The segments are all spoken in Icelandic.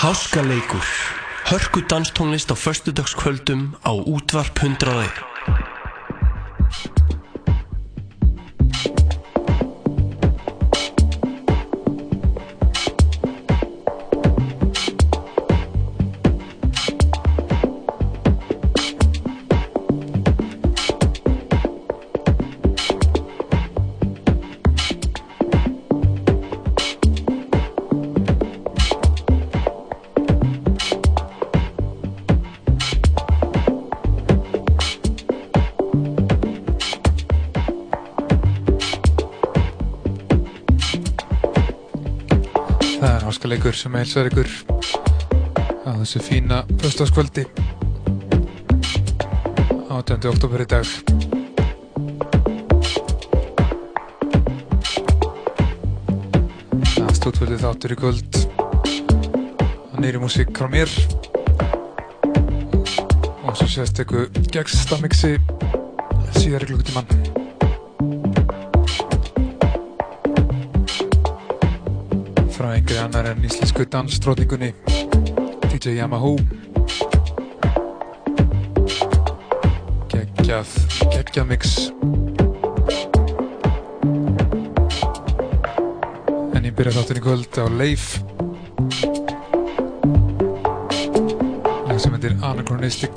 Háskaleikur Hörku danstónlist á föstudagskvöldum á útvarp 101 sem heilsar ykkur á þessu fína föstaskvöldi 18. oktober í dag. Það stúdvöldið þáttur í kvöld. Nýri músík frá mér. Og svo sést ykkur gegnstamixi síðar í klukkutíman annar en íslensku dansstrótningunni DJ Yamaha. Geggjað geggjað mix. En ég byrja þáttin í kvöld á Leif. Lag sem heitir Anachronistic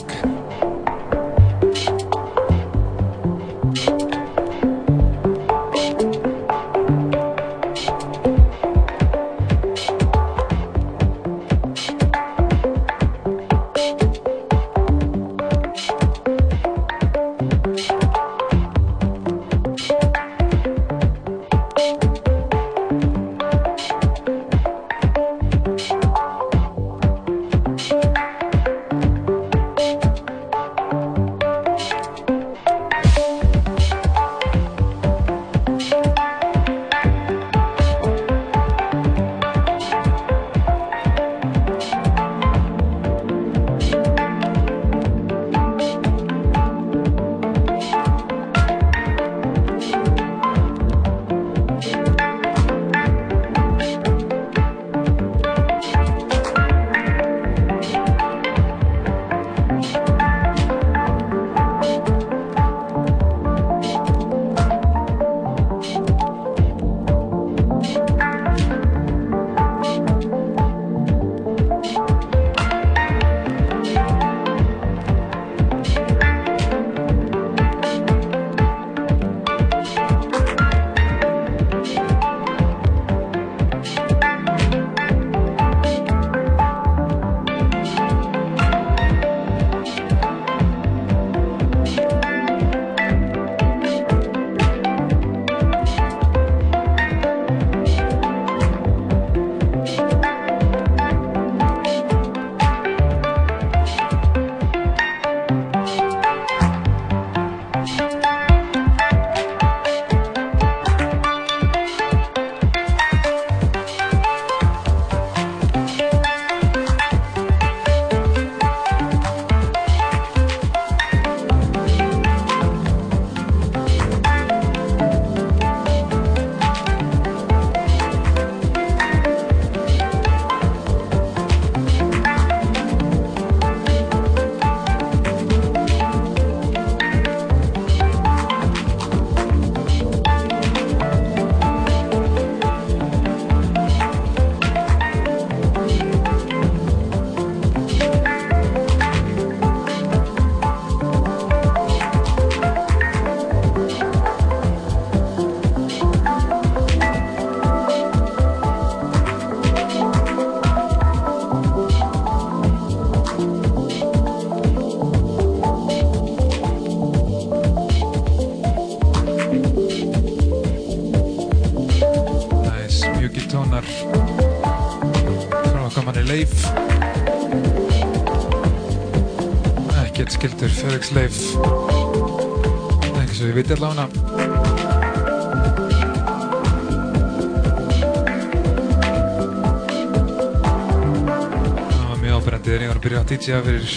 að DJ-a fyrir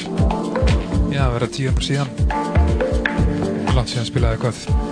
já, að vera tíu árum síðan. Langt síðan spilaði eitthvað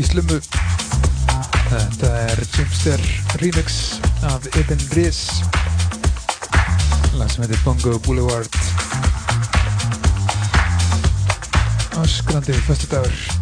Funky Slummu Þetta er Jimster remix af Ibn Riz. Lag sem heitir Bongo Boulevard. Öskrandi fyrstu dagur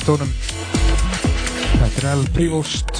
tónum Þetta er El Privost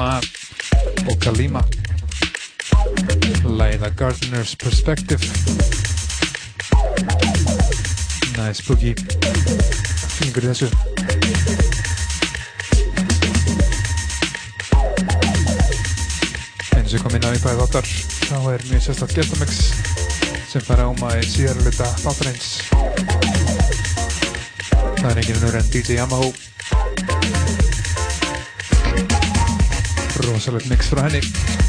Lunar og Kalima. Læða Gardener's Perspective. Nice boogie. Fílingur í þessu. Eins og kom inn á íbæði þáttar. Þá er mjög sérstaklega gestamix sem fara á maður í síðar hluta þáttarins. Það er enginn öðru en DJ Yamaha also with Mix Frantic.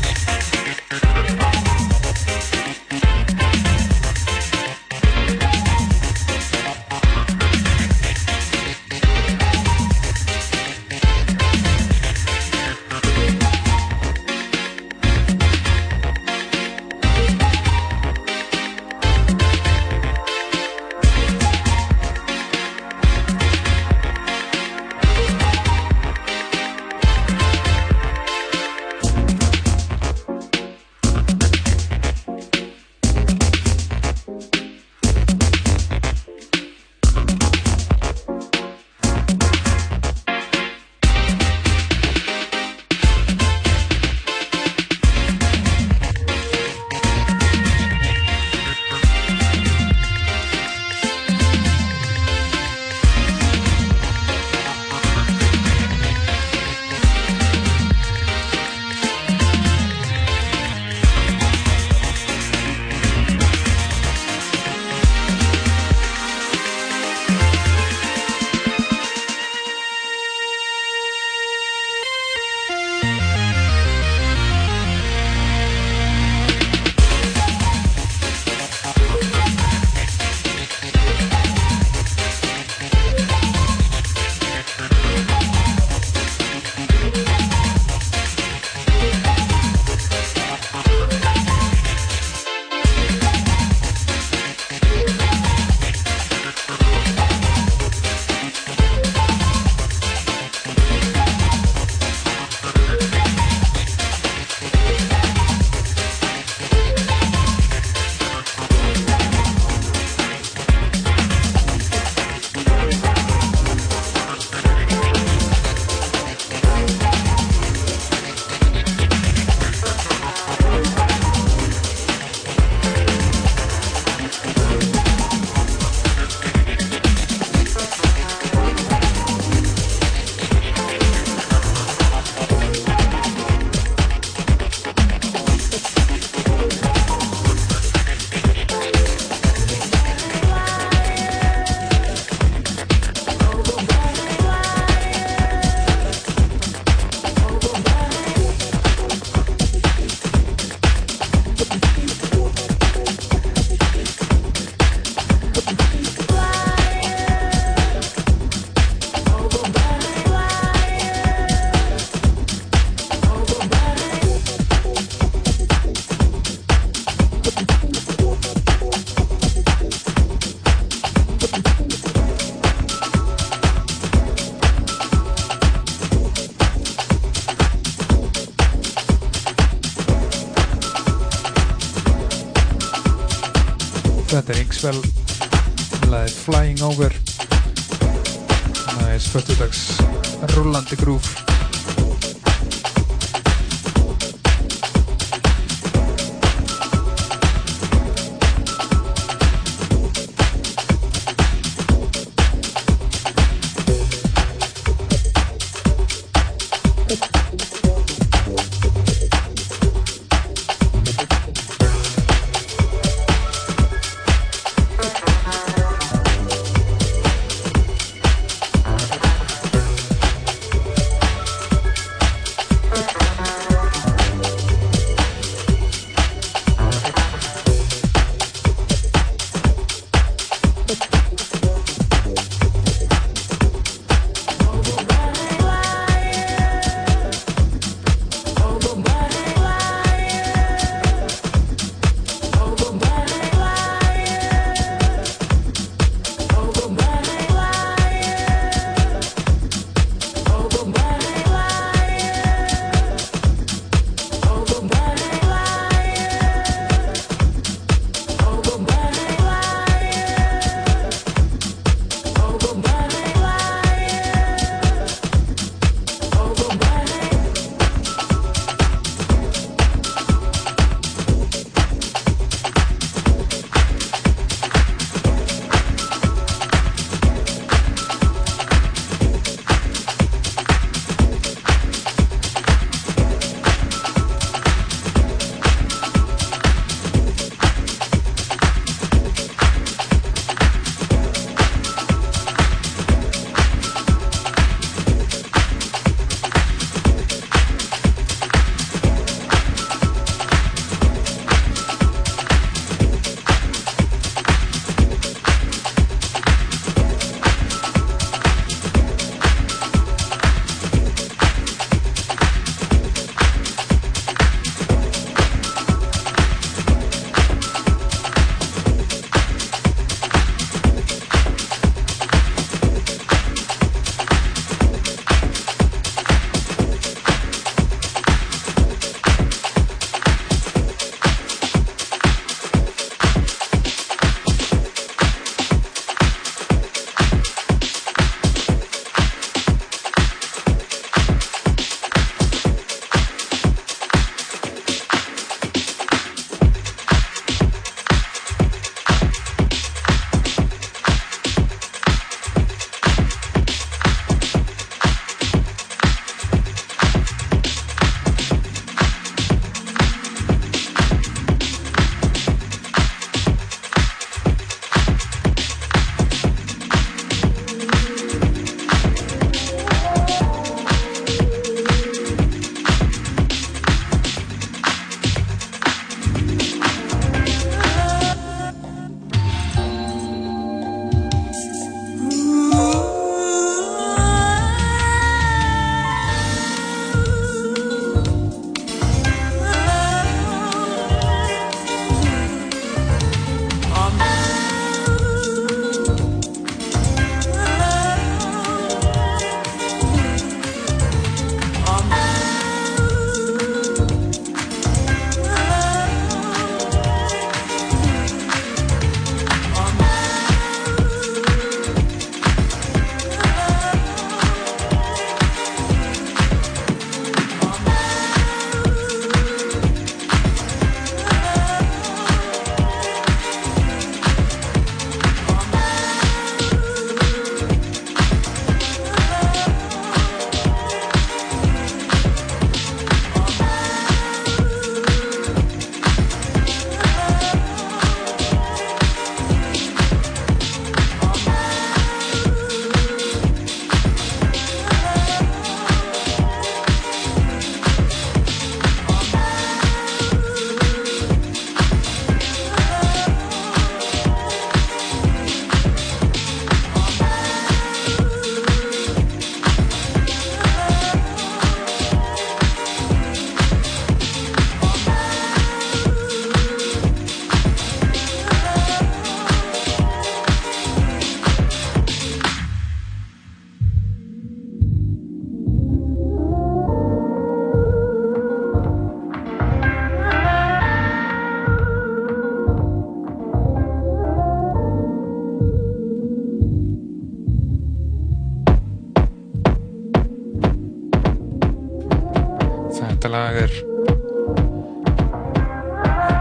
Þetta lag er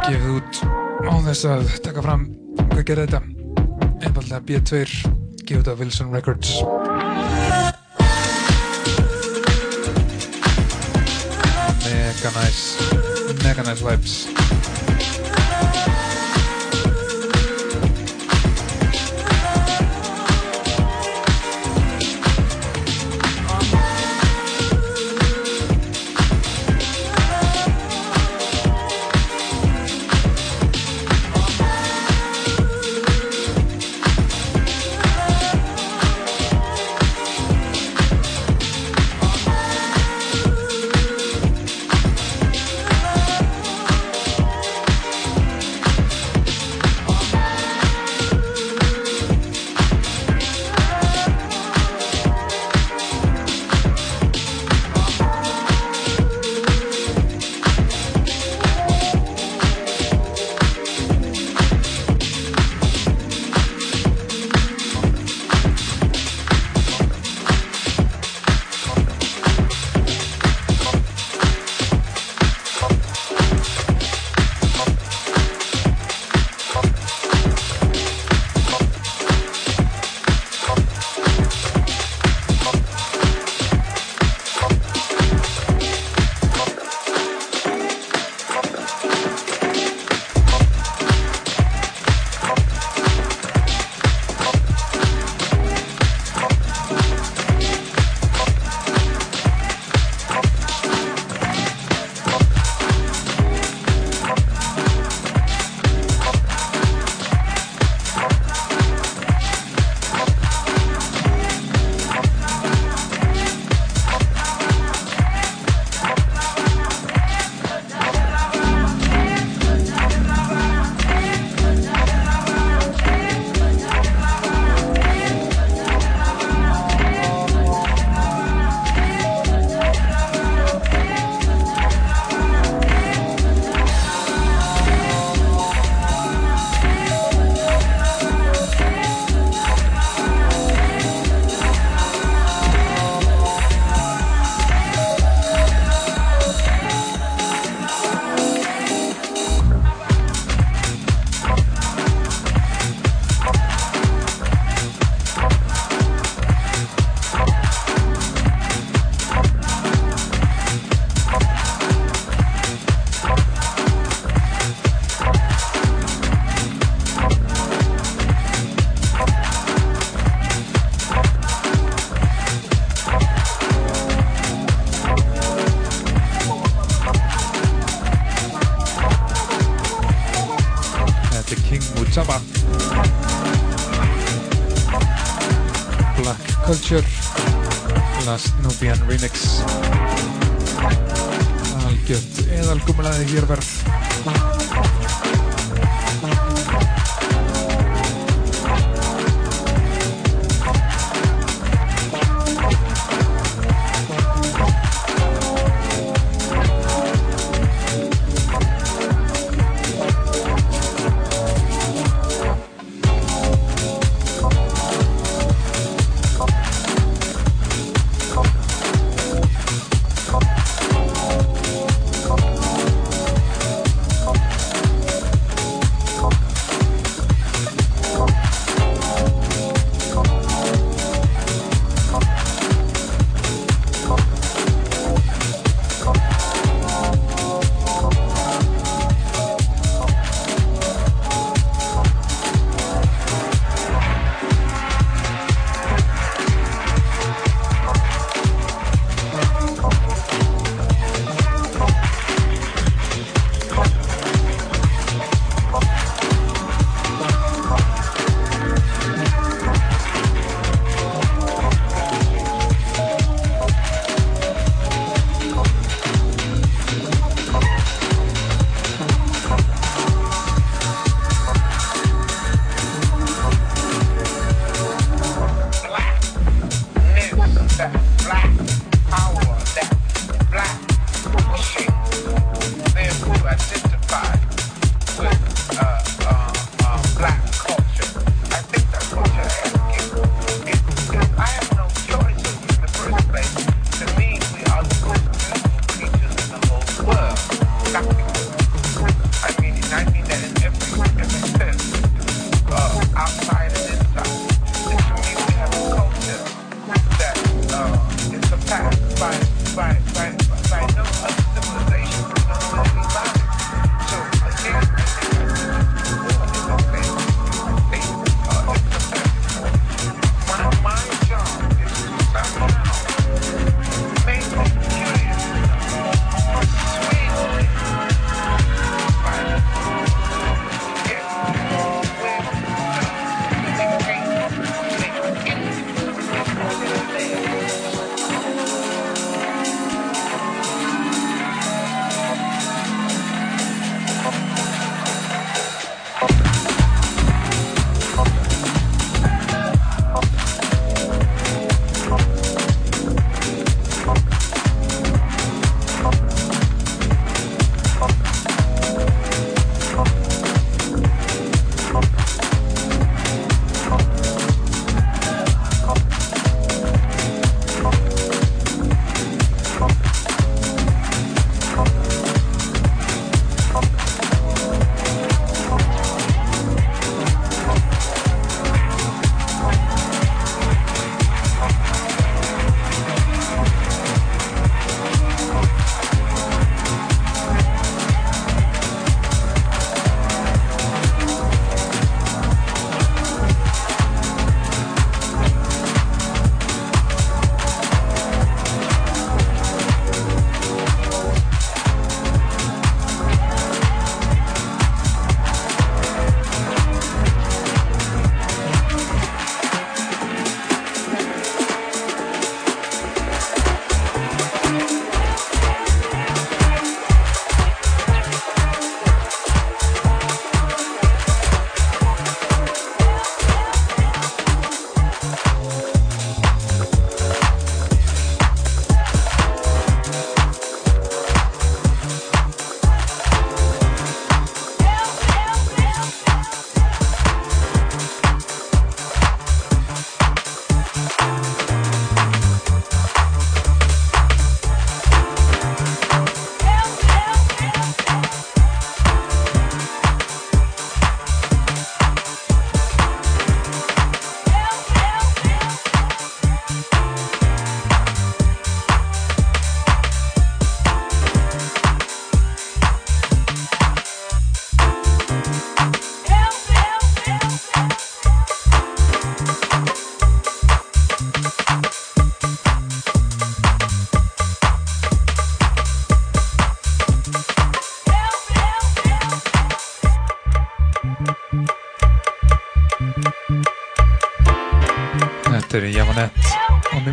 gefið út á þess að taka fram hvað gerði þetta. Einfallega B2 gefið út af Wilson Records. Mega nice, mega nice vibes. Nubian Remix. Algjört eðalgumlaði hér verð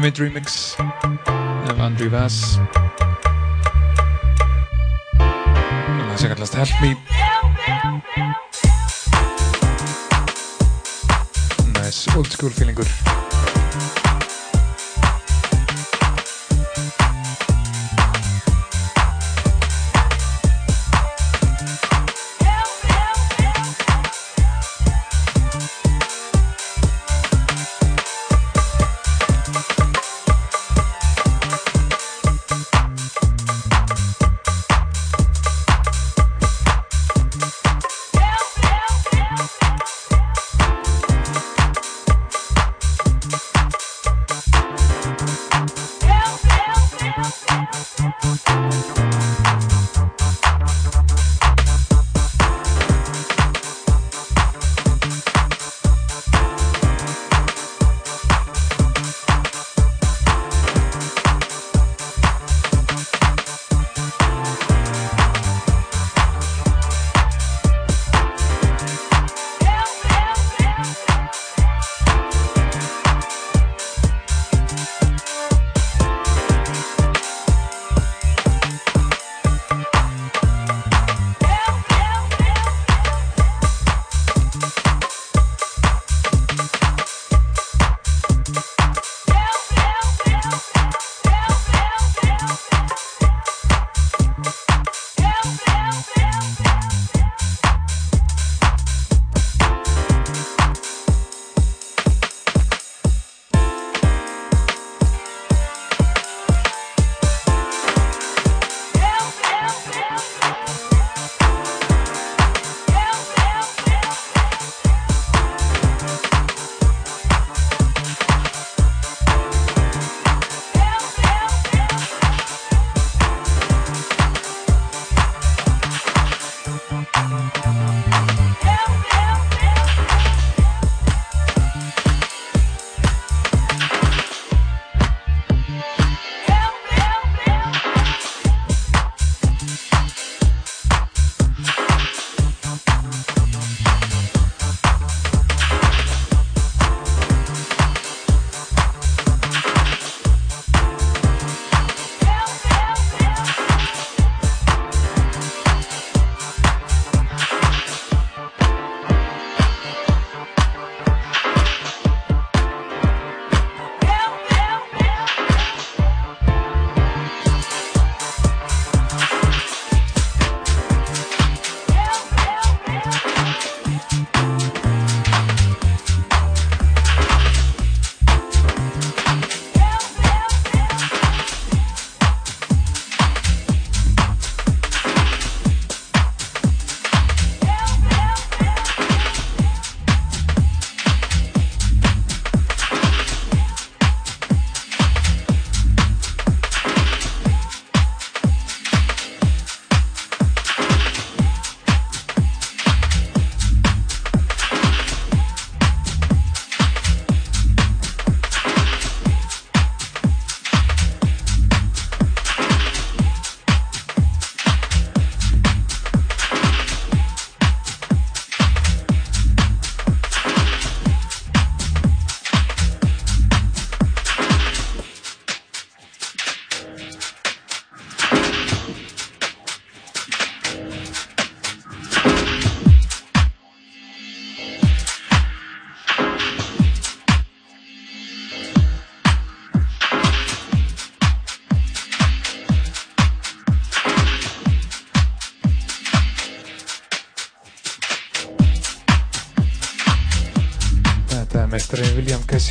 Mimid Remix af Andrew Vass og það sem kallast Help Me. Nice old school feelingur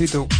Besito.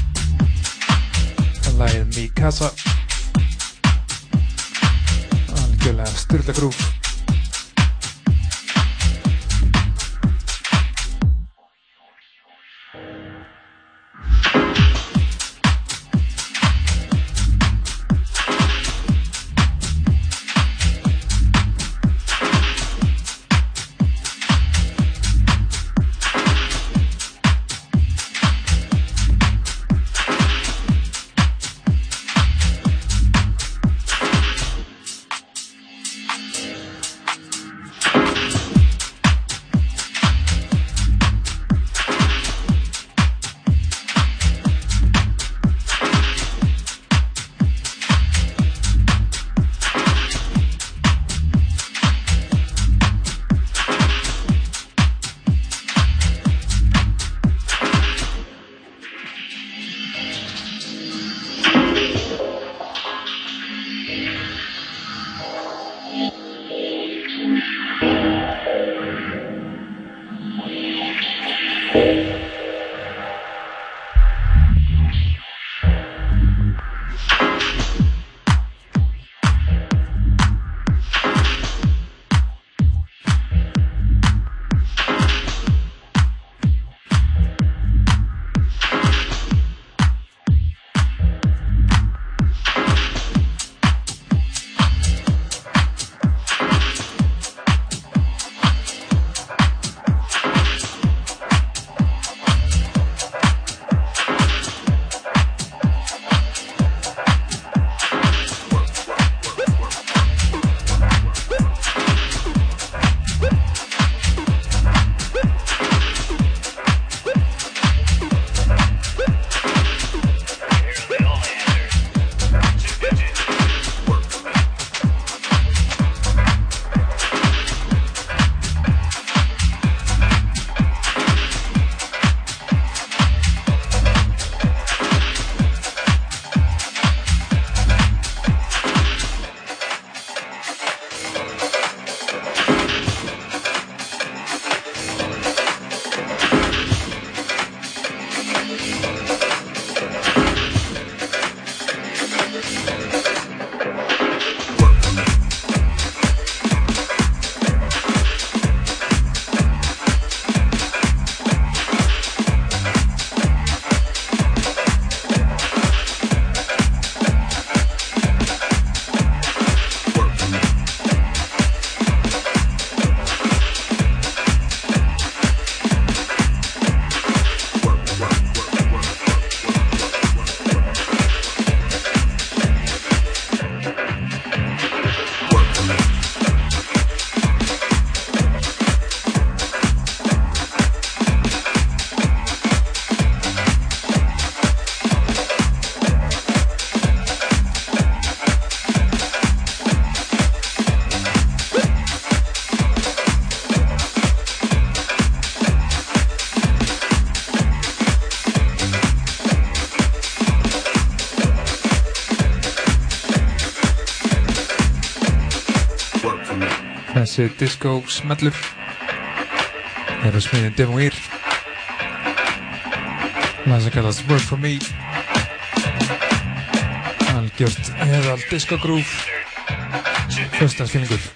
Þessi disco smellur. Er á smiðin Demoir það sem kallast Work For Me. Algjört eðal disco groove. Fyrstansfílingur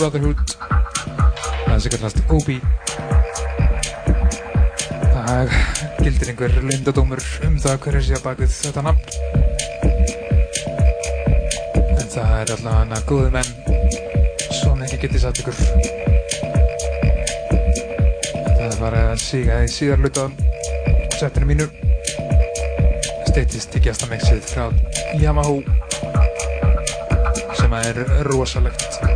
Brotherhood það sem kallast Obi það gildir einhver lindadómur um það hverju sé að bakið þetta nafn. En það er alltaf hana góði menn svona ekki getið satt ykkur. Það er bara að síga í síðar luta settinu mínu. Steytist í gestamexið frá Yamaha sem er rosalegt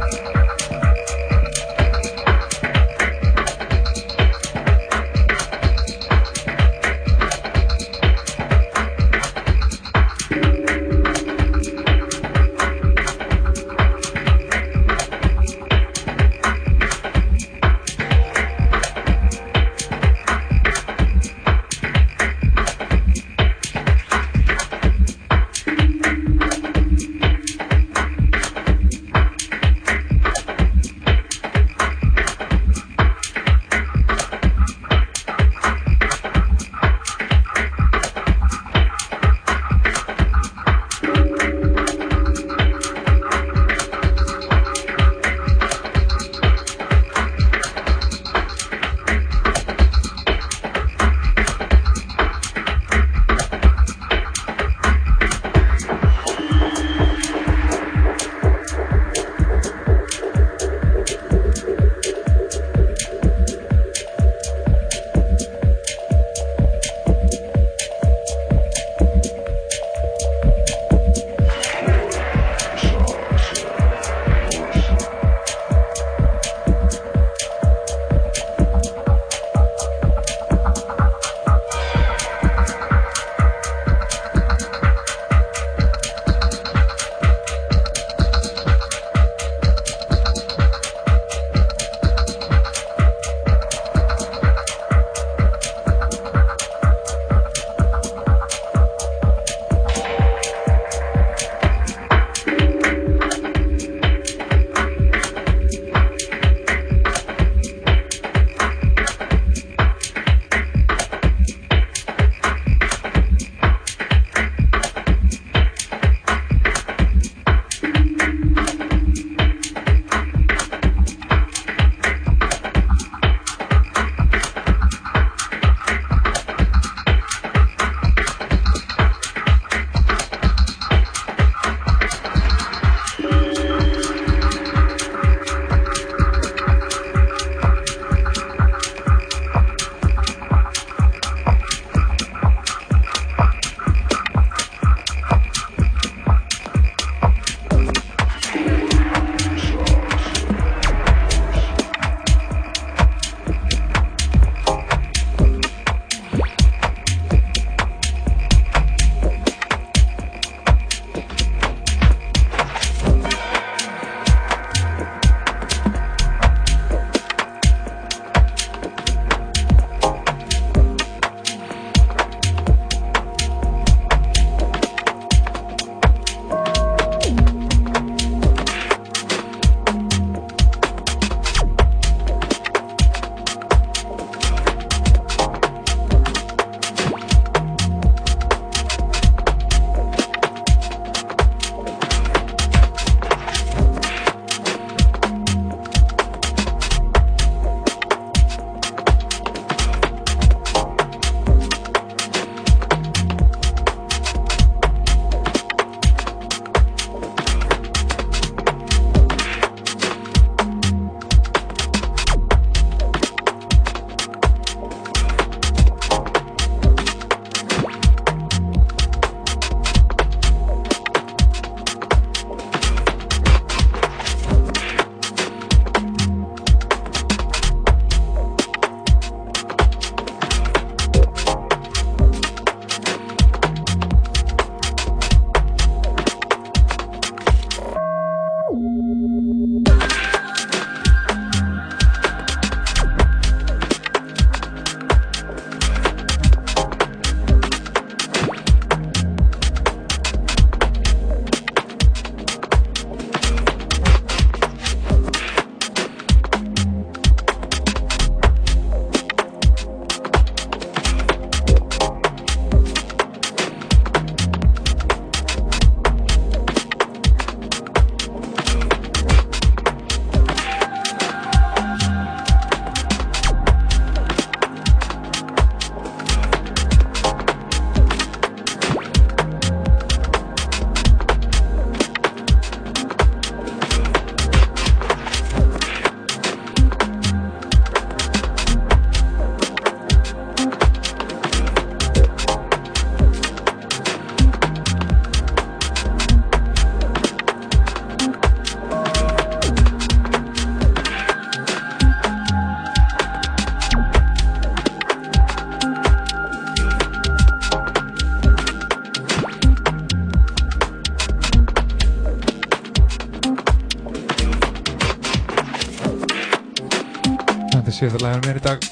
síðan lægum mér í dag.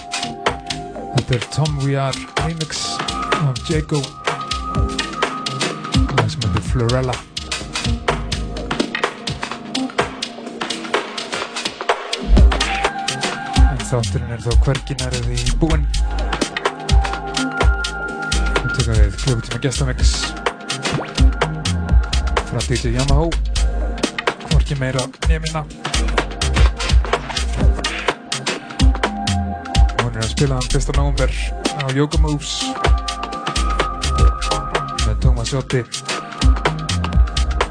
Þetta er Tom We Are remix af Jago. Lag sem heitir Florella. En þátturinn er þó hverginar eða í búinn. Og teka við klukkutíma gestamix frá DJ Yamaha. Hvorki meira nefnina hún er að spila hann 1. november á Yoga Moves með Thomas Jotti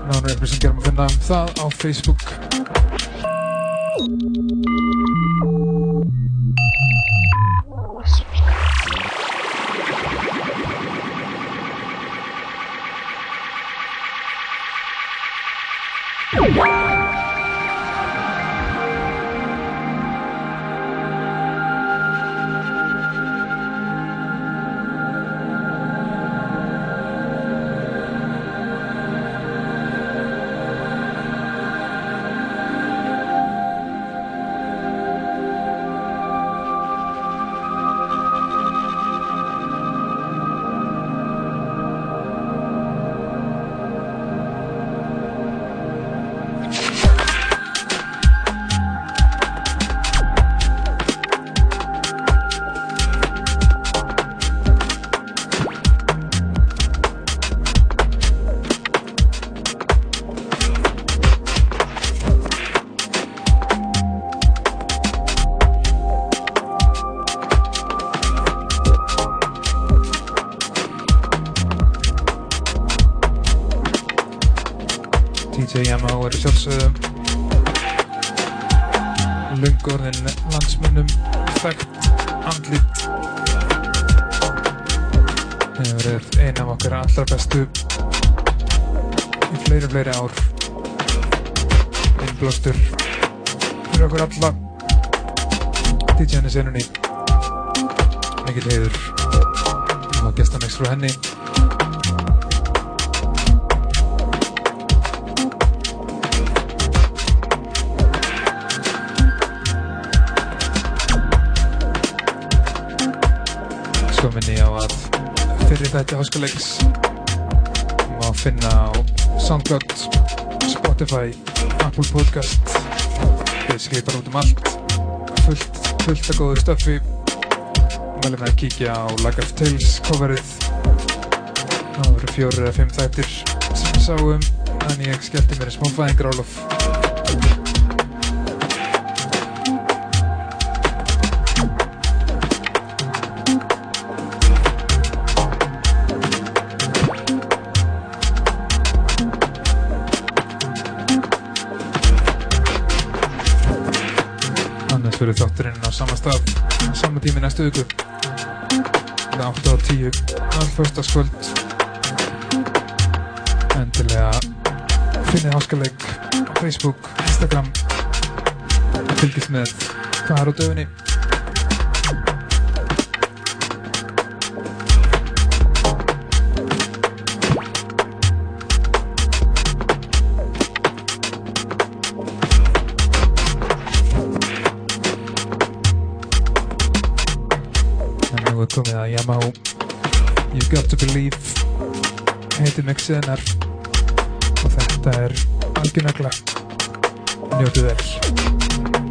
náður upplýsingar að finna um það á Facebook fullt, að góðu stöffi mælum að kíkja á Lag of Tales coverið. Það voru fjóri eða fimm þættir sem sáum en ég skellti mér í smá fæðingrálof þátturinn á sama stað á sama tími næstu viku. Það 8 og 10 all förstaskvöld endilega finnið háskaleik á Facebook, Instagram. Og fylgist með hvað er á döfinni To Believe heitir mixið hennar og þetta er algjörnagla. Njótið vel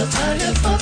I'm your phone.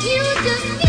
You just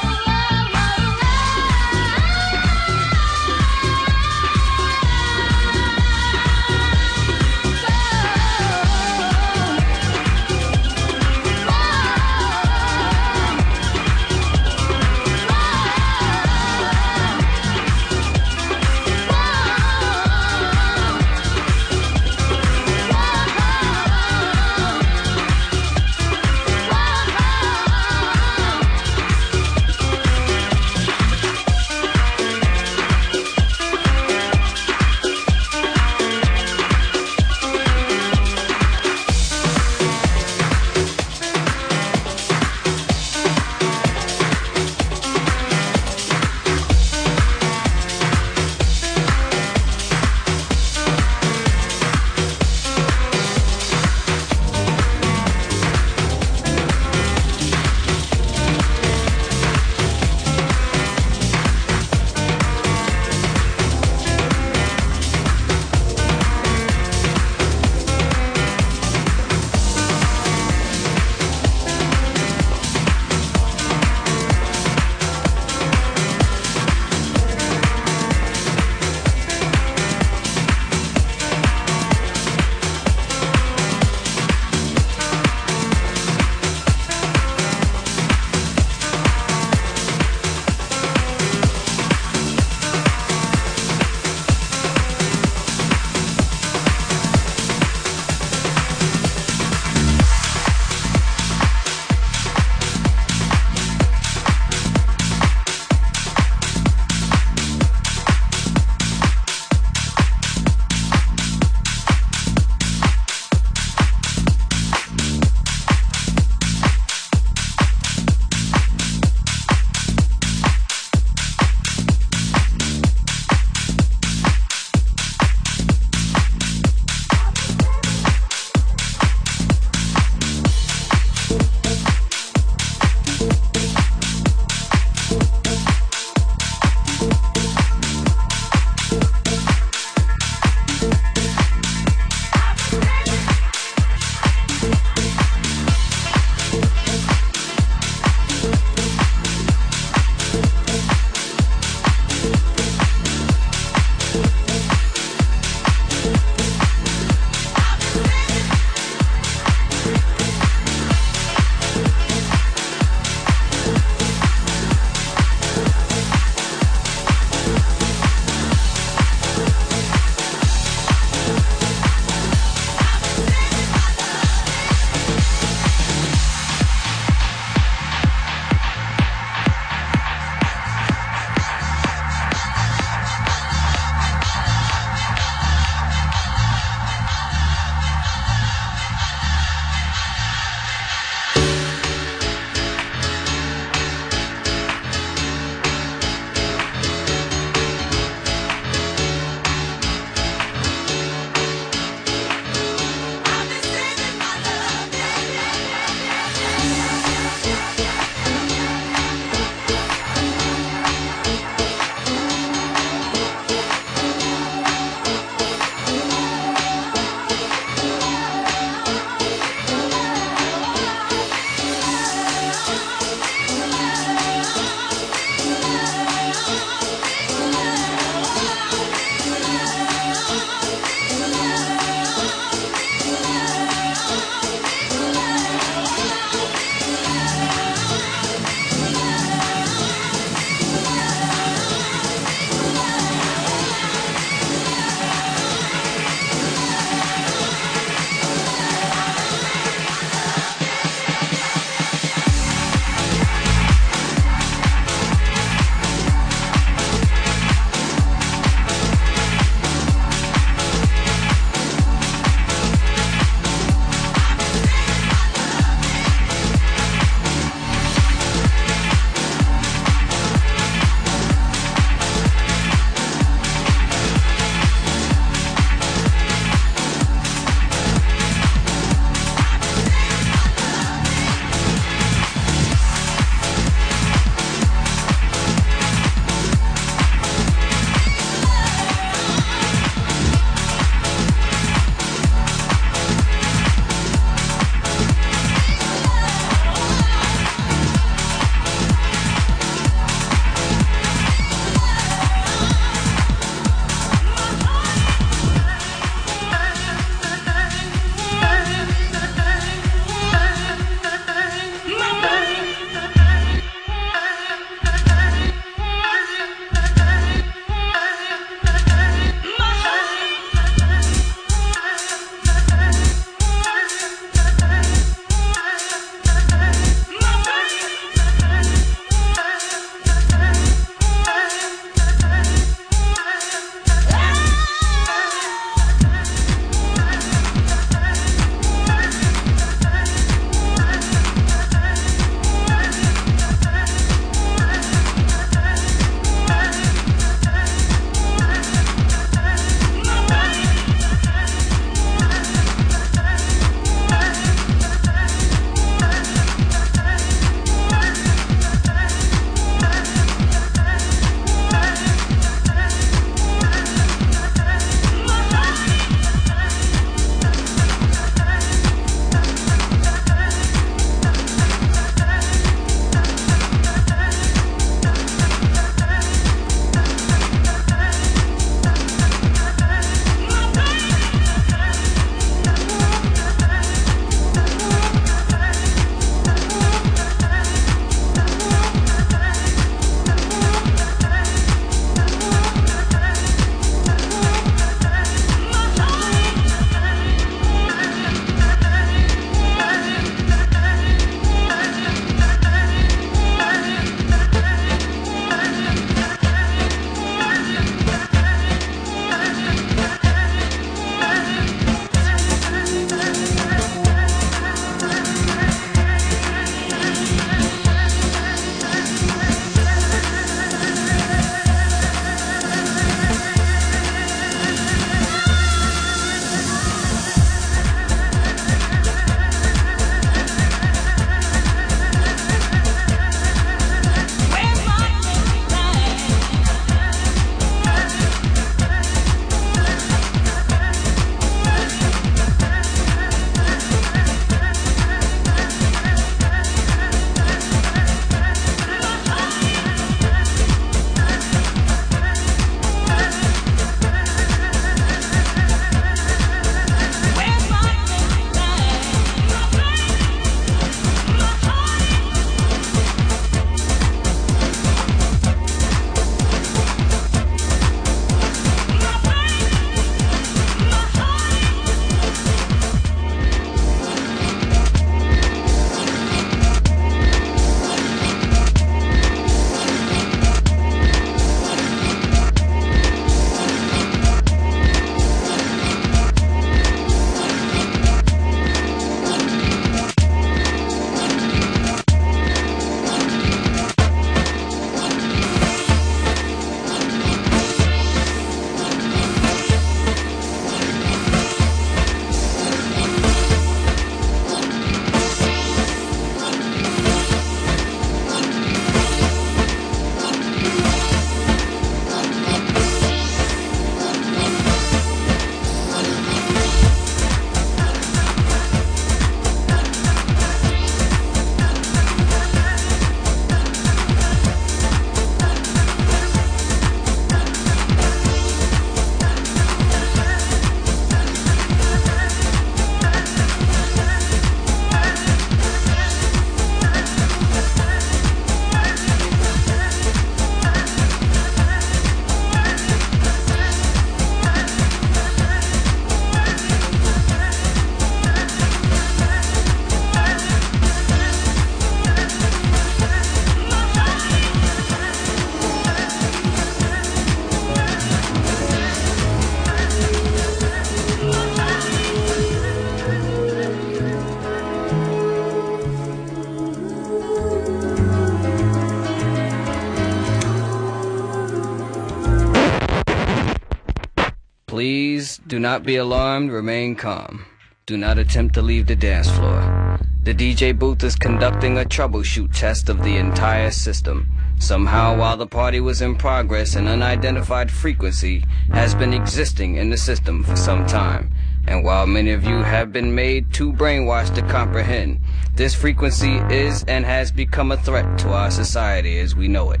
do not be alarmed, remain calm. Do not attempt to leave the dance floor. The DJ booth is conducting a troubleshoot test of the entire system. Somehow, while the party was in progress, an unidentified frequency has been existing in the system for some time. And while many of you have been made too brainwashed to comprehend, this frequency is and has become a threat to our society as we know it.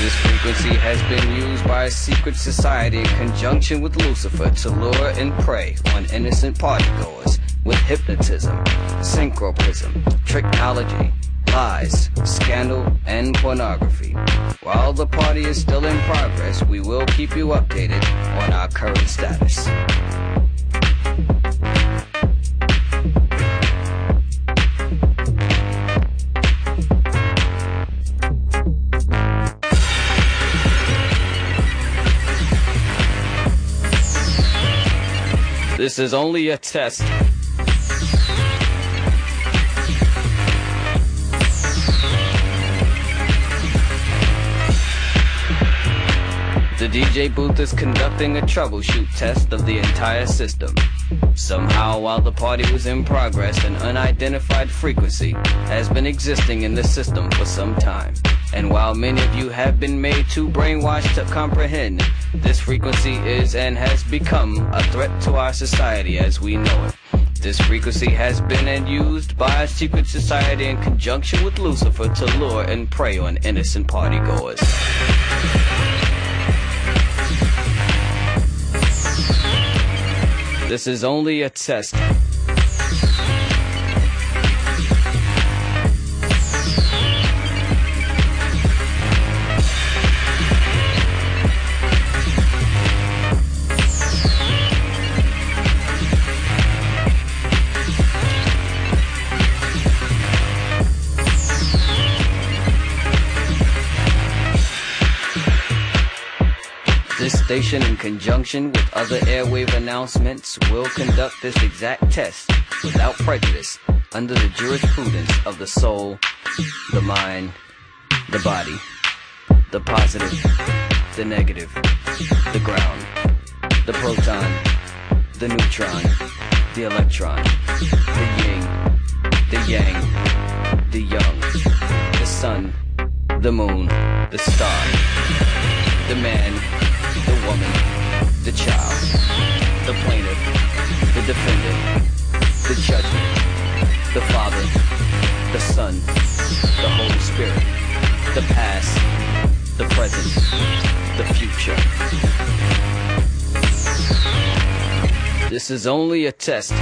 This frequency has been used by a secret society in conjunction with Lucifer to lure and prey on innocent partygoers with hypnotism, synchroprism, trickology, lies, scandal, and pornography. While the party is still in progress, we will keep you updated on our current status. This is only a test. The DJ booth is conducting a troubleshoot test of the entire system. Somehow, while the party was in progress, an unidentified frequency has been existing in the system for some time. And while many of you have been made too brainwashed to comprehend, this frequency is and has become a threat to our society as we know it. This frequency has been and used by a secret society in conjunction with Lucifer to lure and prey on innocent partygoers. This is only a test. Station, in conjunction with other airwave announcements, will conduct this exact test without prejudice under the jurisprudence of the soul, the mind, the body, the positive, the negative, the ground, the proton, the neutron, the electron, the yin, the yang, the young, the sun, the moon, the star, the man, the woman, the child, the plaintiff, the defendant, the judgment, the Father, the Son, the Holy Spirit, the past, the present, the future. This is only a test.